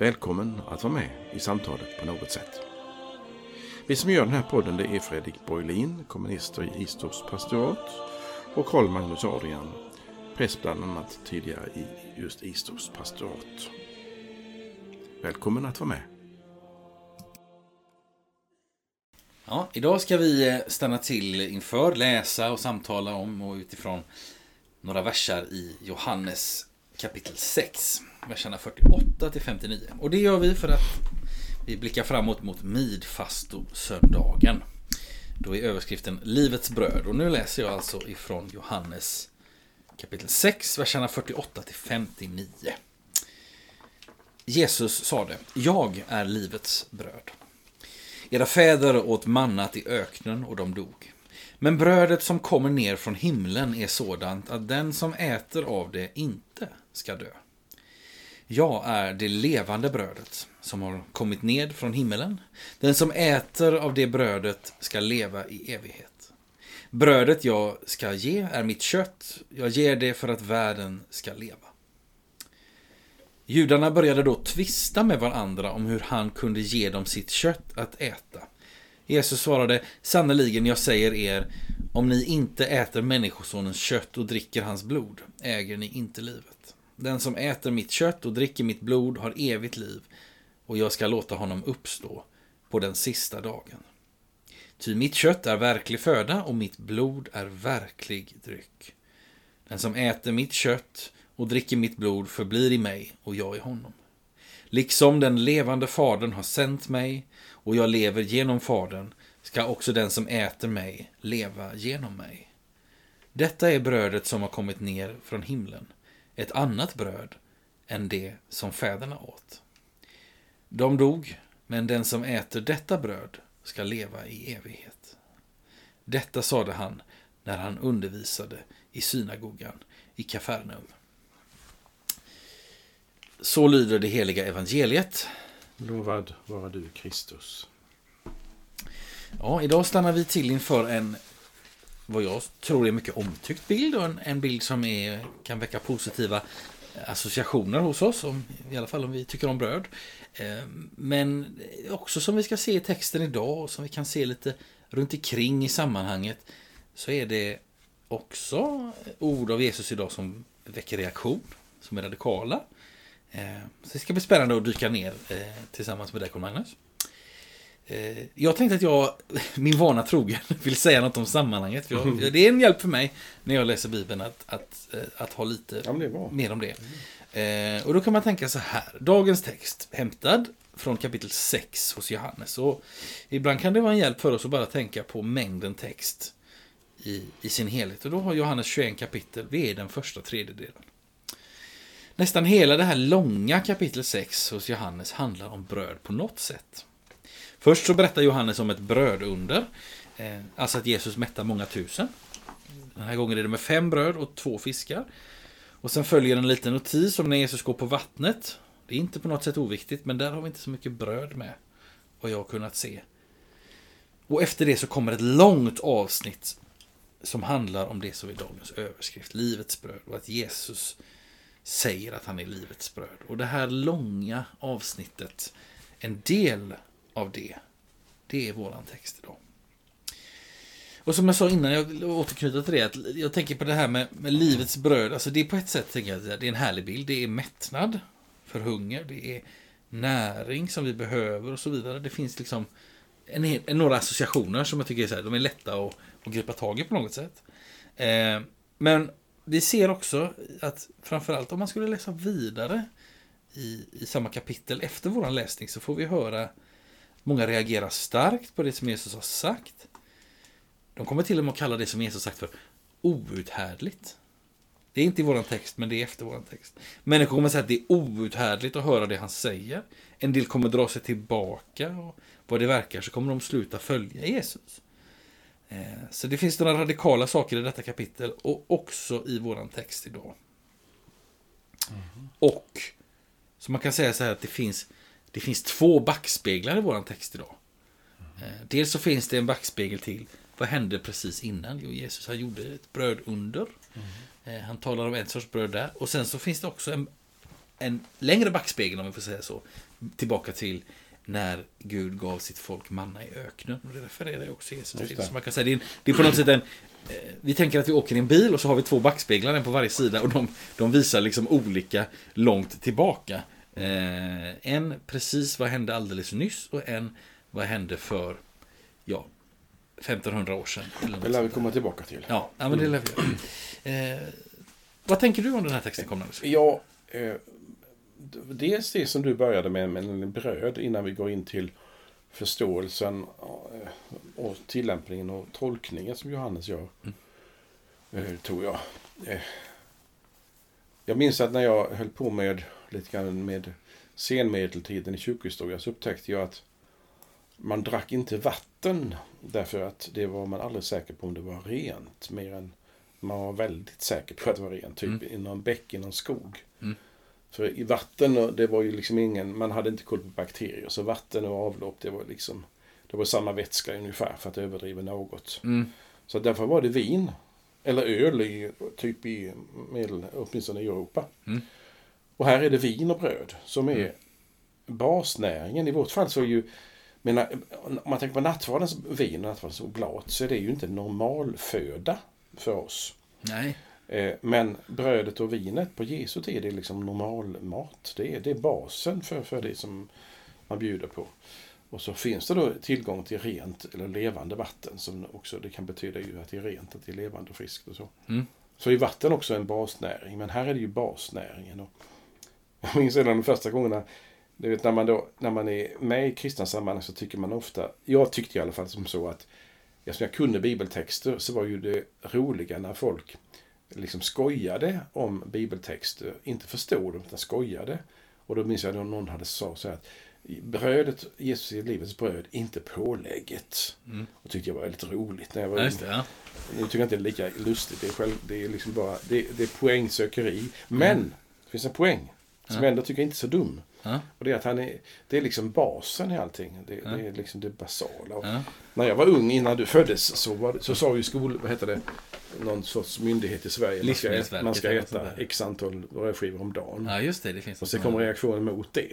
Välkommen att vara med i samtalet på något sätt. Vi som gör den här podden det är Fredrik Borglin, kommunister i Istorps pastorat och Karl Magnus Adrian, präst bland annat tidigare i just Istorps pastorat. Välkommen att vara med. Ja, idag ska vi eh, stanna till inför, läsa och samtala om och utifrån några versar i Johannes kapitel 6, verserna 48 till 59. Och det gör vi för att vi blickar framåt mot midfastosöndagen. Då är överskriften Livets bröd. Och nu läser jag alltså ifrån Johannes kapitel 6, verserna 48 till 59. Jesus sade, Jag är livets bröd. Era fäder åt mannat i öknen och de dog. Men brödet som kommer ner från himlen är sådant att den som äter av det inte ska dö. Jag är det levande brödet som har kommit ned från himmelen. Den som äter av det brödet ska leva i evighet. Brödet jag ska ge är mitt kött. Jag ger det för att världen ska leva. Judarna började då tvista med varandra om hur han kunde ge dem sitt kött att äta. Jesus svarade, sannerligen jag säger er, om ni inte äter Människosonens kött och dricker hans blod, äger ni inte livet. Den som äter mitt kött och dricker mitt blod har evigt liv, och jag ska låta honom uppstå på den sista dagen. Ty mitt kött är verklig föda och mitt blod är verklig dryck. Den som äter mitt kött och dricker mitt blod förblir i mig och jag i honom. Liksom den levande fadern har sänt mig och jag lever genom fadern ska också den som äter mig leva genom mig. Detta är brödet som har kommit ner från himlen, ett annat bröd än det som fäderna åt. De dog, men den som äter detta bröd ska leva i evighet. Detta sade han när han undervisade i synagogan i Kafarnaum. Så lyder det heliga evangeliet. Lovad vara du Kristus. Ja, idag stannar vi till inför en vad jag tror är mycket omtyckt bild och en, en bild som är, kan väcka positiva associationer hos oss, om, i alla fall om vi tycker om bröd. Ehm, men också som vi ska se i texten idag och som vi kan se lite runt omkring i sammanhanget så är det också ord av Jesus idag som väcker reaktion, som är radikala. Ehm, så det ska bli spännande att dyka ner eh, tillsammans med dig, Magnus. Eh, jag tänkte att jag, min vana trogen, vill säga något om sammanhanget. Jag, mm. Det är en hjälp för mig när jag läser Bibeln att, att, att ha lite ja, mer om det. Mm. Och då kan man tänka så här. Dagens text hämtad från kapitel 6 hos Johannes. Och ibland kan det vara en hjälp för oss att bara tänka på mängden text i, i sin helhet. Och då har Johannes 21 kapitel. Vi är den första tredjedelen. Nästan hela det här långa kapitel 6 hos Johannes handlar om bröd på något sätt. Först så berättar Johannes om ett brödunder, eh, alltså att Jesus mättar många tusen. Den här gången är det med fem bröd och två fiskar. Och sen följer en liten notis om när Jesus går på vattnet. Det är inte på något sätt oviktigt, men där har vi inte så mycket bröd med, vad jag har kunnat se. Och efter det så kommer ett långt avsnitt som handlar om det som är dagens överskrift, livets bröd, och att Jesus säger att han är livets bröd. Och det här långa avsnittet, en del av det, det är våran text idag. Och som jag sa innan, jag återknyter till det, att jag tänker på det här med, med livets bröd. Alltså det är på ett sätt, tänker jag, det är en härlig bild. Det är mättnad för hunger, det är näring som vi behöver och så vidare. Det finns liksom en, en, några associationer som jag tycker är, så här, de är lätta att, att gripa tag i på något sätt. Eh, men vi ser också att framförallt om man skulle läsa vidare i, i samma kapitel efter våran läsning så får vi höra många reagerar starkt på det som Jesus har sagt. De kommer till och med att kalla det som Jesus sagt för outhärdligt. Det är inte i våran text, men det är efter våran text. Människor kommer säga att det är outhärdligt att höra det han säger. En del kommer dra sig tillbaka. Och vad det verkar så kommer de sluta följa Jesus. Eh, så det finns några radikala saker i detta kapitel och också i våran text idag. Och så man kan säga så här att det finns, det finns två backspeglar i våran text idag. Eh, Dels så finns det en backspegel till. Vad hände precis innan? Jo, Jesus han gjorde ett brödunder. Eh, Han talar om ett sorts bröd där. Och sen så finns det också en, en längre backspegel, om vi får säga så. Tillbaka till när Gud gav sitt folk manna i öknen. Och det refererar ju också Jesus till. Så man kan säga, det är, en- det är på något sätt en... eh, Vi tänker att vi åker i en bil och så har vi två backspeglar, en på varje sida. Och de, de visar liksom olika långt tillbaka. Eh, en precis vad hände alldeles nyss och en vad hände för, ja, 1500 år sedan. Det lär vi komma tillbaka till. Ja, ja men det lär vi eh, Vad tänker du om den här texten, Cornelis? Ja, eh, dels det som du började med, med bröd, innan vi går in till förståelsen eh, och tillämpningen och tolkningen som Johannes gör. Eh, tror jag. Eh, jag minns att när jag höll på med lite grann med senmedeltiden i kyrkohistoria så upptäckte jag att man drack inte vatten därför att det var man aldrig säker på om det var rent. Mer än man var väldigt säker på att det var rent. Typ i någon bäck i någon skog. Mm. För i vatten, det var ju liksom ingen, man hade inte koll på bakterier. Så vatten och avlopp, det var liksom, det var samma vätska ungefär för att överdriva något. Mm. Så därför var det vin. Eller öl, i, typ i medel, åtminstone i Europa. Mm. Och här är det vin och bröd som är basnäringen. I vårt fall så är ju, menar, om man tänker på nattvardens vin och nattvardens oblat så är det ju inte normalföda för oss. Nej. Eh, Men brödet och vinet på Jesu tid är liksom normalmat. Det är, det är basen för, för det som man bjuder på. Och så finns det då tillgång till rent eller levande vatten. Som också, det kan betyda ju att det är rent, att det är levande och friskt och så. Mm. Så är vatten också en basnäring. Men här är det ju basnäringen. Och jag minns en av de första gångerna du vet, när, man då, när man är med i kristna sammanhang så tycker man ofta, jag tyckte i alla fall som så att eftersom jag kunde bibeltexter så var ju det roliga när folk liksom skojade om bibeltexter, inte förstod dem utan skojade. Och då minns jag då någon hade sa så här att brödet, Jesus är livets bröd, inte pålägget. Mm. Och tyckte jag var väldigt roligt när jag var just det, ja. Nu tycker jag inte det är lika lustigt. Det är, själv, det är liksom bara det, det är poängsökeri. Men det finns en poäng som Ja. jag ändå tycker är inte så dum. Och det är att han är, det är liksom basen i allting. Det, det är liksom det basala. Och. När jag var ung innan du föddes så, var, så sa ju skol, vad heter det, någon sorts myndighet i Sverige. Man ska, man ska äta x antal brödskivor om dagen. ja, just det. Det finns Och så något kom som- reaktionen mot det.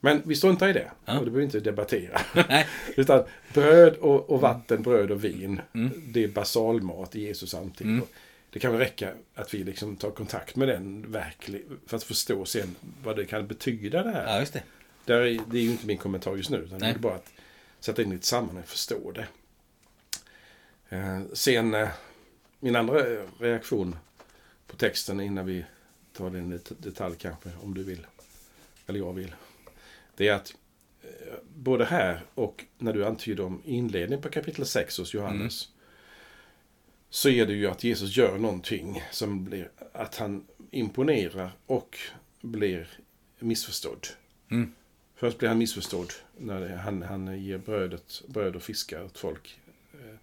Men vi struntar i det. Ja. Och det behöver vi inte debattera. Utan bröd och, och vatten, bröd och vin. Mm. Det är basalmat i Jesus antid. Mm. Det kan väl räcka att vi liksom tar kontakt med den verkligen. För att förstå sen vad det kan betyda det här. Ja, just det. Där är, det är ju inte min kommentar just nu. Utan det Nej. är bara att sätta in i ett sammanhang och förstå det. Eh, sen eh, min andra reaktion på texten innan vi tar den i det- detalj kanske, om du vill. Eller jag vill. Det är att eh, både här och när du antyder om inledningen på kapitel 6 hos Johannes. Så är det ju att Jesus gör någonting som blir att han imponerar och blir missförstådd. Mm. Först blir han missförstådd när han, han ger brödet, bröd och fiskar åt folk. Eh,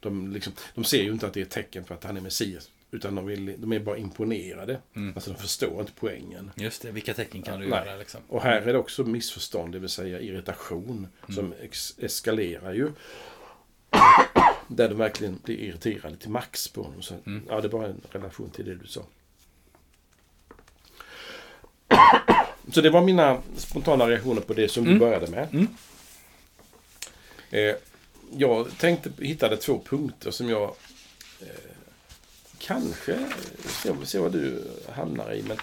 De, liksom, de ser ju inte att det är ett tecken på att han är Messias. Utan de, vill, de är bara imponerade. Mm. Alltså de förstår inte poängen. Just det. Vilka tecken kan du Nej. göra liksom? Och här är det också missförstånd, det vill säga irritation, Mm. som ex- eskalerar ju. Där de verkligen blir irriterade till max på honom. Så, Mm. Ja, det är bara en relation till det du sa. Så det var mina spontana reaktioner på det som Mm. du började med. Mm. Eh, jag tänkte, hittade två punkter som jag eh, kanske, se, se vad du hamnar i. Men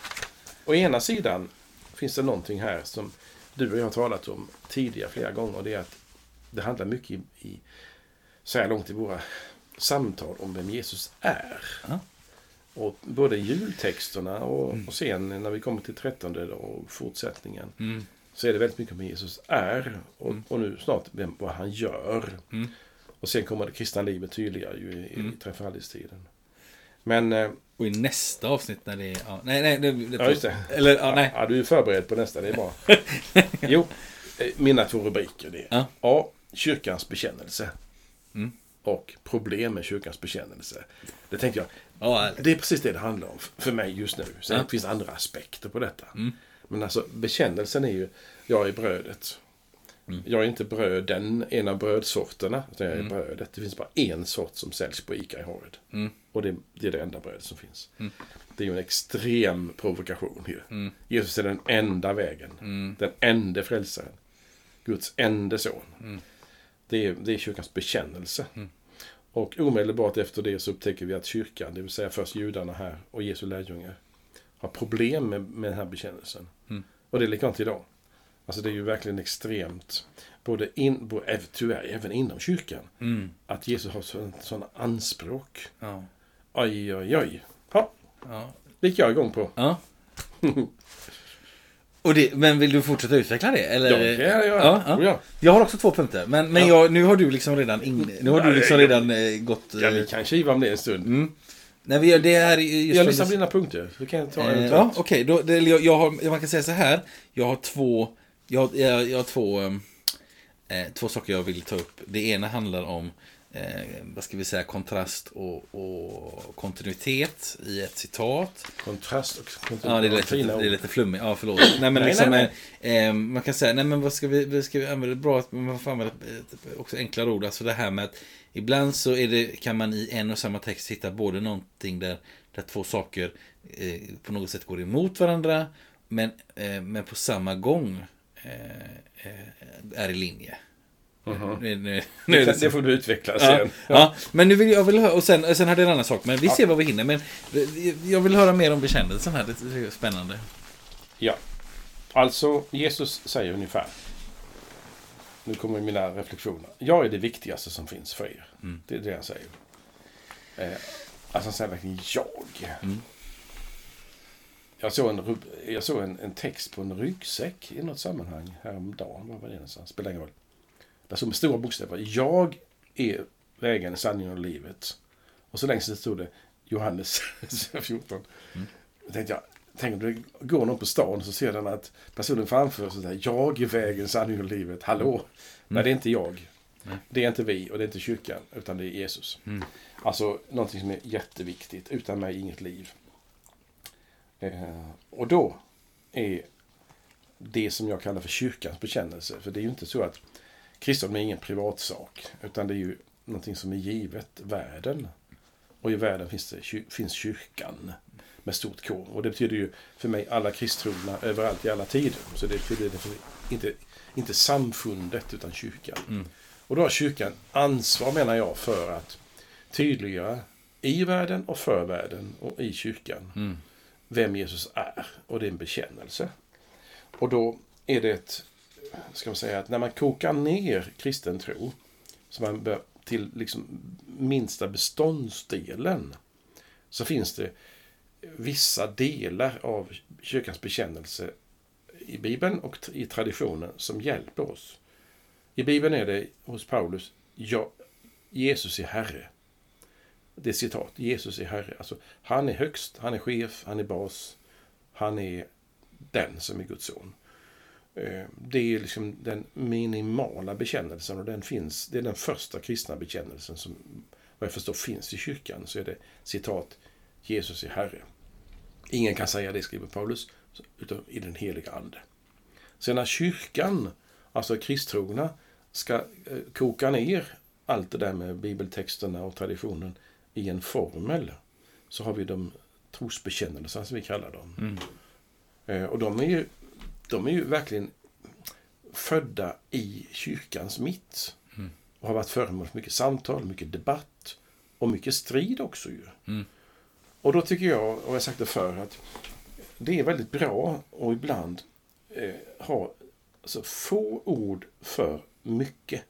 å ena sidan finns det någonting här som du och jag har talat om tidigare flera gånger. Och det är att det handlar mycket i, i så här långt i våra samtal om vem Jesus är. Ja. Och både jultexterna och, och sen när vi kommer till trettonde och fortsättningen Mm. så är det väldigt mycket om vem Jesus är och, och nu snart vem, vad han gör. Mm. Och sen kommer det kristna livet tydligare ju i, Mm. i trefaldigstiden. Men, eh, Och i nästa avsnitt när det är... Ja, nej, nej. Det, det, Ja, just det. Eller, ja, nej. ja, du är förberedd på nästa, det är bra. jo, eh, mina två rubriker det är Ja. A. Kyrkans bekännelse. Mm. Och problem med kyrkans bekännelse. Det tänker jag, Ja, det är precis det det handlar om för mig just nu. Sen Ja. finns det andra aspekter på detta. Mm. Men alltså bekännelsen är ju, jag är brödet. Mm. Jag är inte bröden, en av brödsorterna, utan jag är brödet. Det finns bara en sort som säljs på ICA i Håred. Mm. Och det, det är det enda brödet som finns. Mm. Det är ju en extrem provokation ju. Mm. Jesus är den enda vägen. Mm. Den enda frälsaren. Guds enda son. Det, är, det är kyrkans bekännelse. Mm. Och omedelbart efter det så upptäcker vi att kyrkan, det vill säga först judarna här och Jesu lärjungar, har problem med, med den här bekännelsen. Mm. Och det är likadant idag. Alltså det är ju verkligen extremt, både in, både, även- tyvärr även inom kyrkan, Mm. att Jesus har sådana anspråk. Ja. Oj, oj, oj. Ja, Ja. det gick jag igång på. ja. Och det, men vill du fortsätta utveckla det? Eller? Ja, det kan jag göra. Ja, ja. Oh, ja. Jag har också två punkter. Men, men Ja. jag, nu har du liksom redan, in, nu har du liksom redan eh, gått... Ja, vi eh, kan kiva om det en stund. mm. Nej, vi gör det här är just Jag för- listar dina punkter. Så kan ta Eh, ja, okej. då det- jag, jag har, man kan säga så här. Jag har två, jag, jag, jag har två, eh, två saker jag vill ta upp. Det ena handlar om, eh, vad ska vi säga, kontrast och, och kontinuitet i ett citat. Kontrast och kontrast. Ja, det är lite, Fina det är lite flummigt. Ja, förlåt. Nej, men Nej, liksom, nej, eh, eh, man kan säga, nej men vad ska vi, ska vi använda? Bra att man får använda också enklare ord. Alltså det här med att ibland så är det, kan man i en och samma text hitta både någonting där, där två saker eh, på något sätt går emot varandra, men, eh, men på samma gång eh, är i linje. Mhm. Nu, nu, nu Det, det får du utveckla Ja, sen. ja, men nu vill jag vill höra, och sen, sen hade jag en annan sak, men vi ser vad vi hinner. Men jag vill höra mer om bekännelsen här, det är spännande. Ja. Alltså, Jesus säger ungefär. Nu kommer mina reflektioner. Jag är det viktigaste som finns för er. Mm. Det är det han säger. Eh, alltså han säger verkligen jag. Mm. Jag såg, en, jag såg en, en text på en ryggsäck i något sammanhang häromdagen. Vad var det någonstans? Spelar ingen roll. Där stod med stora bokstäver. Jag är vägen, sanningen och livet. Och så längst ner stod det Johannes 14. Mm. Då tänkte jag, tänk om det går någon på stan och så ser den att personen framför sig säger jag är vägen, sanningen och livet. Hallå! Nej, det är inte jag. Nej. Det är inte vi och det är inte kyrkan, utan det är Jesus. Mm. Alltså någonting som är jätteviktigt. Utan mig inget liv. Eh, och då är det som jag kallar för kyrkans bekännelse. För det är ju inte så att kristendom är ingen privatsak. Utan det är ju någonting som är givet världen. Och i världen finns, det, finns kyrkan med stort K. Och det betyder ju för mig alla kristtrogna överallt i alla tider. Så det betyder inte, inte samfundet utan kyrkan. Mm. Och då har kyrkan ansvar menar jag för att tydliggöra i världen och för världen och i kyrkan Mm. vem Jesus är. Och det är en bekännelse. Och då är det ett, ska man säga, att när man kokar ner kristen tro, så man bör till liksom minsta beståndsdelen, så finns det vissa delar av kyrkans bekännelse i Bibeln och i traditionen som hjälper oss. I Bibeln är det hos Paulus, ja, Jesus är Herre. Det är citat, Jesus är Herre. Alltså, han är högst, han är chef, han är bas, han är den som är Guds son. Eh, Det är liksom den minimala bekännelsen och den finns, det är den första kristna bekännelsen som vad jag förstår finns i kyrkan. Så är det citat, Jesus är Herre. Ingen kan säga det, skriver Paulus, utan i den heliga Ande. Sen när kyrkan, alltså kristtrogna, ska eh, koka ner allt det där med bibeltexterna och traditionen i en formel, så har vi de trosbekännelserna som vi kallar dem. Mm. Eh, Och de är ju, de är ju verkligen födda i kyrkans mitt. Mm. Och har varit föremål för mycket samtal, mycket debatt och mycket strid också ju. Mm. Och då tycker jag, och jag har sagt det förr, att det är väldigt bra och ibland eh, ha alltså, få ord för mycket.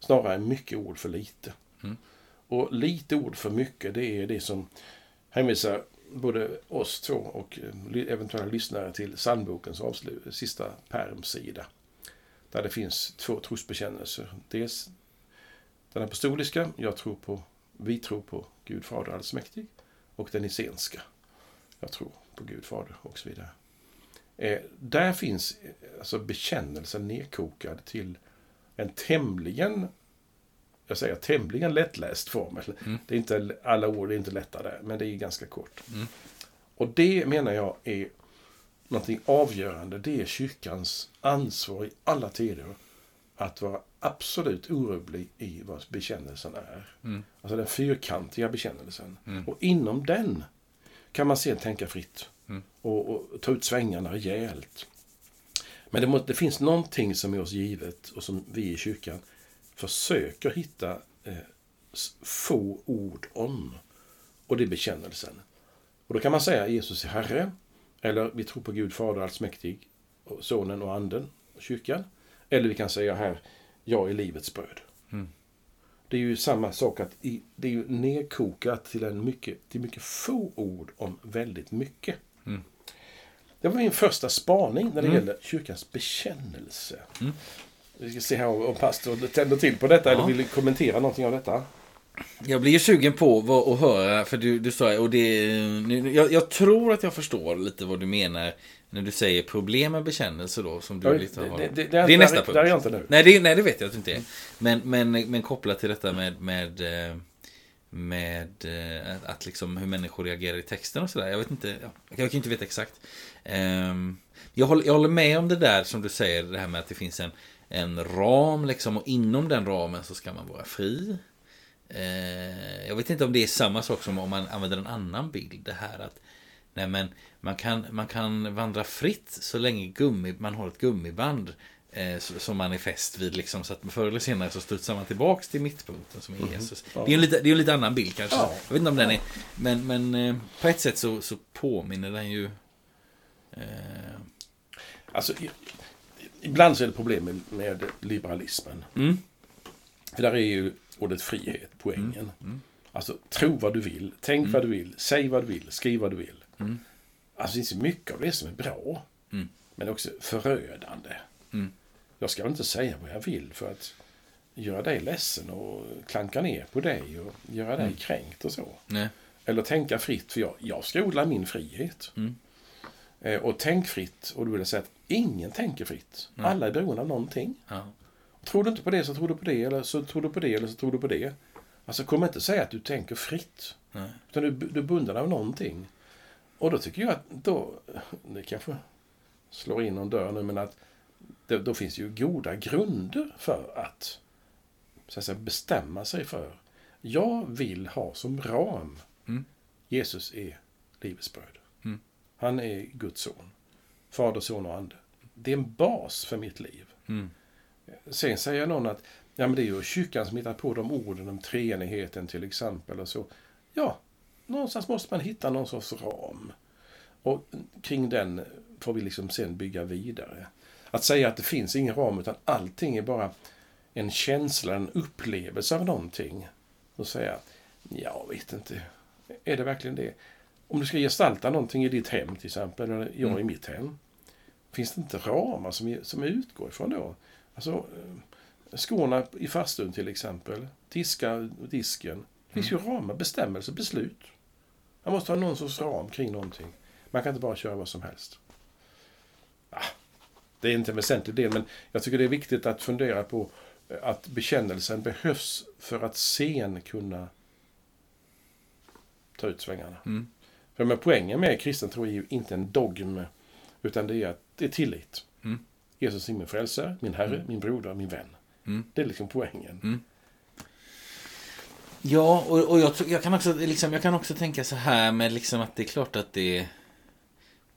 Snarare än mycket ord för lite. Mm. Och lite ord för mycket, det är det som hänvisar både oss två och eh, eventuella lyssnare till psalmbokens avslut, sista pärmsida. Där det finns två trosbekännelser. Dels den apostoliska, jag tror på, vi tror på Gud Fader allsmäktig. och den isenska, Jag tror på Gud Fader och så vidare. Eh, där finns eh, alltså bekännelsen nedkokad till en tämligen jag säger tämligen lättläst formel. Mm. Det är inte alla ord är inte lätta där, men det är ganska kort. Mm. Och det menar jag är någonting avgörande. Det är kyrkans ansvar i alla tider att vara absolut orubblig i vad bekännelsen är. Mm. Alltså den fyrkantiga bekännelsen. Mm. Och inom den kan man sedan tänka fritt. Mm. Och, och, ta ut svängarna rejält. Men det, må, det, finns någonting som är oss givet och som vi i kyrkan försöker hitta eh, få ord om. Och det är bekännelsen. Och då kan man säga Jesus är Herre. Eller vi tror på Gud Fader allsmäktig. Och Sonen och Anden. Och kyrkan. Eller vi kan säga här, jag är livets bröd. Mm. Det är ju samma sak att i, det är ju nedkokat till, en mycket, till mycket få ord om väldigt mycket. Mm. Det var min första spaning när det mm. gäller kyrkans bekännelse. Mm. Vi ska se här om pastorn tänder till på detta ja. eller vill kommentera någonting av detta. Jag blir ju sugen på vad, att höra, för du, du sa, och det, jag, jag, tror att jag förstår lite vad du menar när du säger problem med bekännelse då, som du ja, lite har. Det, det, det, det är nästa punkt. Där är jag inte nu. Nej, det, nej, det vet jag att du inte är. Men, men, men kopplat till detta med, med, eh, med eh, att liksom hur människor reagerar i texten och sådär. Jag vet inte, jag kan inte veta exakt. Ehm, jag håller, jag håller med om det där som du säger, det här med att det finns en, en ram liksom, och inom den ramen så ska man vara fri. Eh, jag vet inte om det är samma sak som om man använder en annan bild. Det här att nej men, man, kan, man kan vandra fritt så länge gummi, man har ett gummiband eh, som man är fäst vid. Liksom, så att förr eller senare så studsar man tillbaks till mittpunkten som är mhm. Jesus. Mm. Det är en lite, det är en lite annan bild kanske. Ja. Jag vet inte om den är... Men, men eh, på ett sätt så, så påminner den ju... Eh... Alltså, ibland så är det problem med, med liberalismen. Mm. För där är ju ordet frihet, poängen. Mm. Mm. Alltså, tro vad du vill, tänk mm. vad du vill, säg vad du vill, skriv vad du vill. Mm. Alltså, det finns mycket av det som är bra. Mm. Men också förödande. Mm. Jag ska inte säga vad jag vill för att göra dig ledsen och klanka ner på dig och göra dig kränkt och så. Nej. Eller tänka fritt, för jag, jag ska odla min frihet. Eh, och tänk fritt, och då vill jag säga att ingen tänker fritt. Alla är beroende av någonting. Ja. Tror du inte på det så tror du på det, eller så tror du på det, eller så tror du på det. Alltså kom inte säga att du tänker fritt. Nej. Utan du, du är bunden av någonting. Och då tycker jag att då, det kanske slår in någon dörr nu, men att det, då finns det ju goda grunder för att, så att säga, bestämma sig för. Jag vill ha som ram mm. Jesus är livets bröd. Han är Guds son. Fader, son och ande. Det är en bas för mitt liv. Mm. Sen säger någon att ja, men det är ju kyrkan som hittar på de orden om treenigheten till exempel. och så. Ja, någonstans måste man hitta någon sorts ram. Och kring den får vi liksom sen bygga vidare. Att säga att det finns ingen ram utan allting är bara en känsla, en upplevelse av någonting. Och säga, jag vet inte, är det verkligen det? Om du ska gestalta någonting i ditt hem till exempel, eller jag mm. i mitt hem. Finns det inte ramar som, som utgår ifrån då? Alltså, eh, skorna i fastun till exempel. Diska disken. Det finns mm. ju ramar, bestämmelser, beslut. Man måste ha någon sorts ram kring någonting. Man kan inte bara köra vad som helst. Ah, det är inte en väsentlig del, men jag tycker det är viktigt att fundera på eh, att bekännelsen behövs för att sen kunna ta ut svängarna. Mm. För men poängen med kristen tro är ju inte en dogm, utan det är, att det är tillit. Mm. Jesus är min frälsare, min Herre, mm. min broder, min vän. Mm. Det är liksom poängen. Mm. Ja, och, och jag, jag, kan också, liksom, jag kan också tänka så här med liksom att det är klart att det är...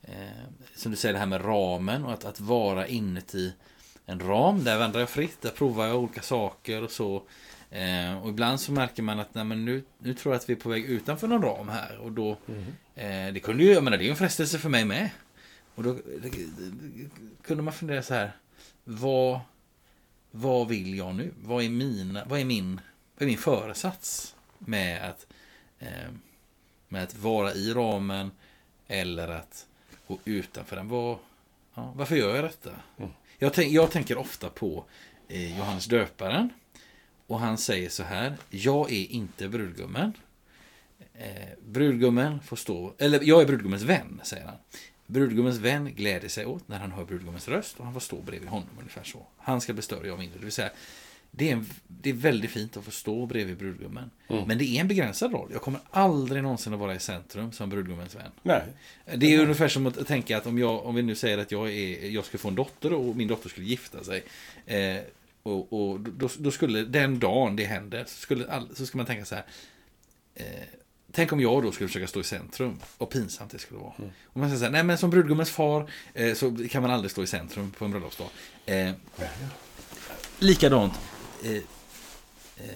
Eh, som du säger, det här med ramen och att, att vara inuti en ram. Där vandrar jag fritt, där provar jag olika saker och så. Eh, och ibland så märker man att nej, men nu, nu tror jag att vi är på väg utanför någon ram här. Och då, mm. Eh, det kunde ju, jag menar, det är ju en frestelse för mig med. Och då kunde man fundera så här. Vad, vad vill jag nu? Vad är, mina, vad är, min, vad är min föresats med att, eh, med att vara i ramen eller att gå utanför den? Vad, ja, varför gör jag detta? Mm. Jag, tänk, jag tänker ofta på eh, Johannes döparen. Och han säger så här. Jag är inte brudgummen. Eh, brudgummen får stå, eller jag är brudgummens vän, säger han. Brudgummens vän gläder sig åt när han hör brudgummens röst och han får stå bredvid honom ungefär så. Han ska bli större, jag mindre. Det vill säga, det är, en, det är väldigt fint att få stå bredvid brudgummen. Mm. Men det är en begränsad roll. Jag kommer aldrig någonsin att vara i centrum som brudgummens vän. Nej. Det är ungefär som att tänka att om, jag, om vi nu säger att jag, är, jag skulle få en dotter och min dotter skulle gifta sig. Eh, och, och då, då skulle den dagen det händer så, skulle all, så ska man tänka så här. Eh, tänk om jag då skulle försöka stå i centrum. Vad pinsamt det skulle vara. Mm. Och man säger så här, nej men som brudgummens far eh, så kan man aldrig stå i centrum på en bröllopsdag. Eh, likadant eh, eh,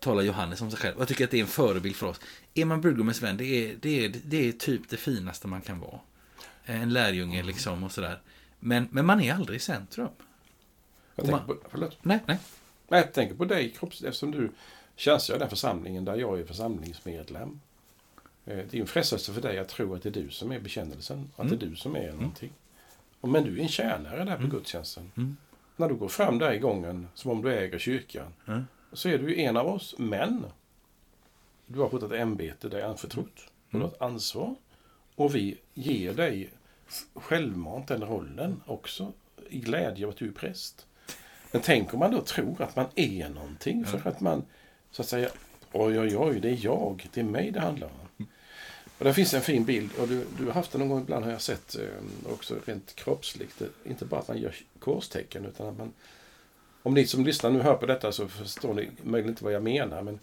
talar Johannes om sig själv. Jag tycker att det är en förebild för oss. Är man brudgummens vän, det är, det är, det är typ det finaste man kan vara. En lärjunge liksom och sådär. Men, men man är aldrig i centrum. Jag man- på, förlåt. Nej, nej. Nej, jag tänker på dig kropps, eftersom du tjänstgör i den församlingen där jag är församlingsmedlem. Eh, Det är en frestelse för dig att tro att det är du som är bekännelsen. Att Mm. det är du som är någonting. Och Men du är en tjänare där på Mm. gudstjänsten. Mm. När du går fram där i gången som om du äger kyrkan. Mm. Så är du ju en av oss, men du har fått ett ämbete dig anförtrott. Mm. har ett ansvar. Och vi ger dig självmant den rollen också. I glädje av att du är präst. Men tänk om man då tror att man är någonting för att man så att säga oj, oj, oj, det är jag, det är mig det handlar om. Och där finns en fin bild och du, du har haft den någon gång ibland har jag sett eh, också rent kroppsligt. Inte bara att man gör korstecken utan att man om ni som lyssnar nu hör på detta så förstår ni möjligen inte vad jag menar men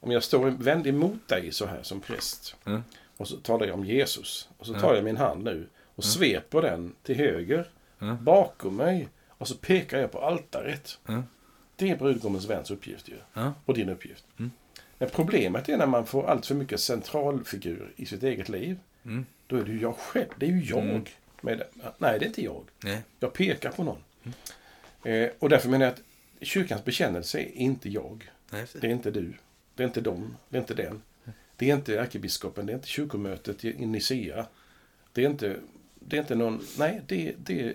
om jag står vänd emot dig så här som präst Mm. och så talar jag om Jesus och så Mm. tar jag min hand nu och Mm. sveper den till höger Mm. bakom mig och så pekar jag på altaret. Mm. Det är brudgummens väns uppgift ju. Ja. Och din uppgift. Mm. Men problemet är när man får allt för mycket centralfigur i sitt eget liv. Mm. Då är det ju jag själv. Det är ju jag. Mm. Med, nej, det är inte jag. Nej. Jag pekar på någon. Eh, och därför menar jag att kyrkans bekännelse är inte jag. Nej, Det är inte du. Det är inte dem. Det är inte den. Det är inte ärkebiskopen. Det är inte kyrkomötet i i Nicea. Det är inte, det är inte någon... Nej, det, det är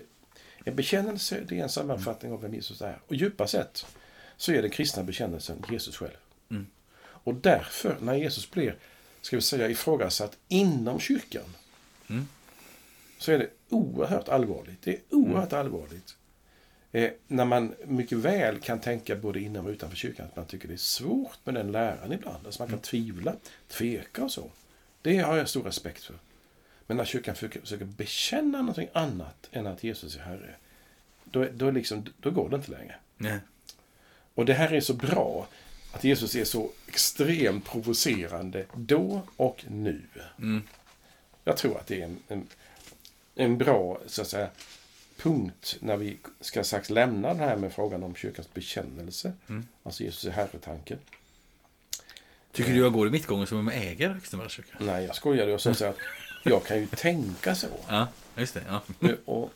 en bekännelse. Det är en sammanfattning av vem Jesus är. Och djupa sett så är den kristna bekännelsen Jesus själv. Mm. Och därför, när Jesus blir, ska vi säga, ifrågasatt inom kyrkan, Mm. så är det oerhört allvarligt. Det är oerhört allvarligt. Eh, när man mycket väl kan tänka både inom och utanför kyrkan att man tycker det är svårt med den läran ibland. Alltså man kan tvivla, tveka och så. Det har jag stor respekt för. Men när kyrkan försöker, bekänna någonting annat än att Jesus är Herre, då, då, liksom, då går det inte längre. Nej. Och det här är så bra, att Jesus är så extremt provocerande då och nu. Mm. Jag tror att det är en, en, en bra så att säga, punkt när vi ska strax lämna det här med frågan om kyrkans bekännelse. Mm. Alltså Jesus är herre-tanken. Tycker du jag går i mittgången som om jag äger Högstemarkskyrkan? Nej, jag skojade och sa att jag kan ju tänka så. Ja, just det. Ja. Och,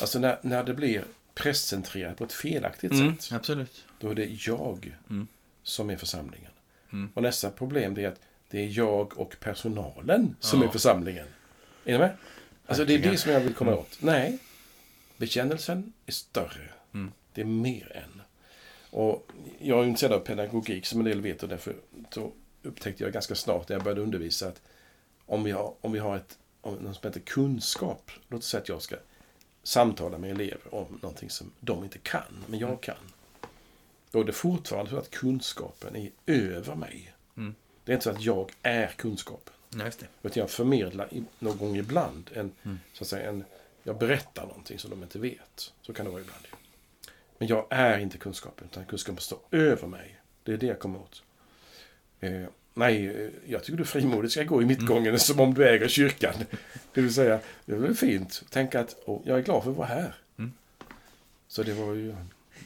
alltså när, när det blir prästcentrerat på ett felaktigt Mm, sätt, absolut. då är det jag Mm. som är församlingen. Mm. Och nästa problem är att det är jag och personalen som Ja. är församlingen. Är ni med? Alltså det är det som jag vill komma Mm. åt. Nej, bekännelsen är större. Mm. Det är mer än. Och jag är intresserad av pedagogik som en del vet och därför så upptäckte jag ganska snart när jag började undervisa att om vi har, om vi har ett, något som heter kunskap, låt oss säga att jag ska samtala med elever om någonting som de inte kan, men jag kan. Då är det fortfarande så att kunskapen är över mig. Mm. Det är inte så att jag är kunskapen. Ja, just det. Utan jag förmedlar någon gång ibland en, Mm. så att säga, en, jag berättar någonting som de inte vet. Så kan det vara ibland. Men jag är inte kunskapen, utan kunskapen står över mig. Det är det jag kommer åt. Eh, nej, jag tycker du frimodigt ska gå i mittgången som om du äger kyrkan. Det vill säga, det är väl fint. Tänk att oh, jag är glad för att vara här. Mm. Så det var ju...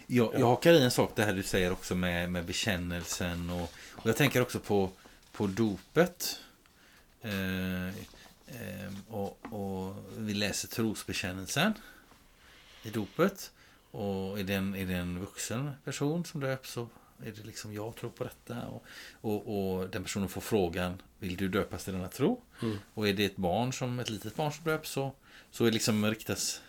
Jag, jag hakar i en sak det här du säger också med, med bekännelsen och, och jag tänker också på, på dopet. Eh, eh, och, och vi läser trosbekännelsen i dopet. Och är det, en, är det en vuxen person som döps så är det liksom jag tror på detta. Och, och, och den personen får frågan Vill du döpas till denna tro? Mm. Och är det ett barn som ett litet barn som döps så, så är liksom riktas